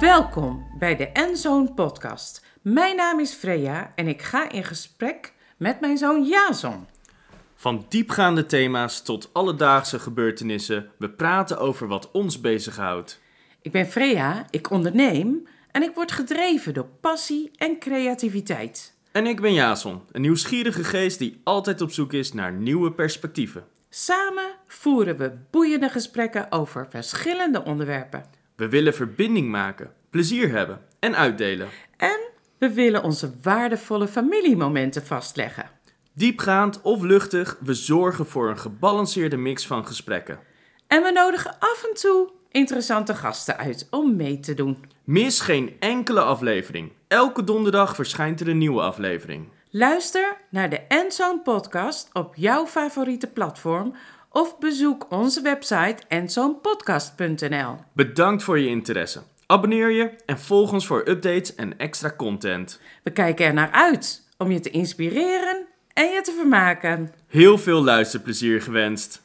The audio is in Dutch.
Welkom bij de Enzoon podcast. Mijn naam is Freya en ik ga in gesprek met mijn zoon Jason. Van diepgaande thema's tot alledaagse gebeurtenissen, we praten over wat ons bezighoudt. Ik ben Freya, ik onderneem en ik word gedreven door passie en creativiteit. En ik ben Jason, een nieuwsgierige geest die altijd op zoek is naar nieuwe perspectieven. Samen voeren we boeiende gesprekken over verschillende onderwerpen. We willen verbinding maken, plezier hebben en uitdelen. En we willen onze waardevolle familiemomenten vastleggen. Diepgaand of luchtig, we zorgen voor een gebalanceerde mix van gesprekken. En we nodigen af en toe interessante gasten uit om mee te doen. Mis geen enkele aflevering. Elke donderdag verschijnt er een nieuwe aflevering. Luister naar de Enzoon podcast op jouw favoriete platform of bezoek onze website enzoonpodcast.nl. Bedankt voor je interesse. Abonneer je en volg ons voor updates en extra content. We kijken er naar uit om je te inspireren en je te vermaken. Heel veel luisterplezier gewenst.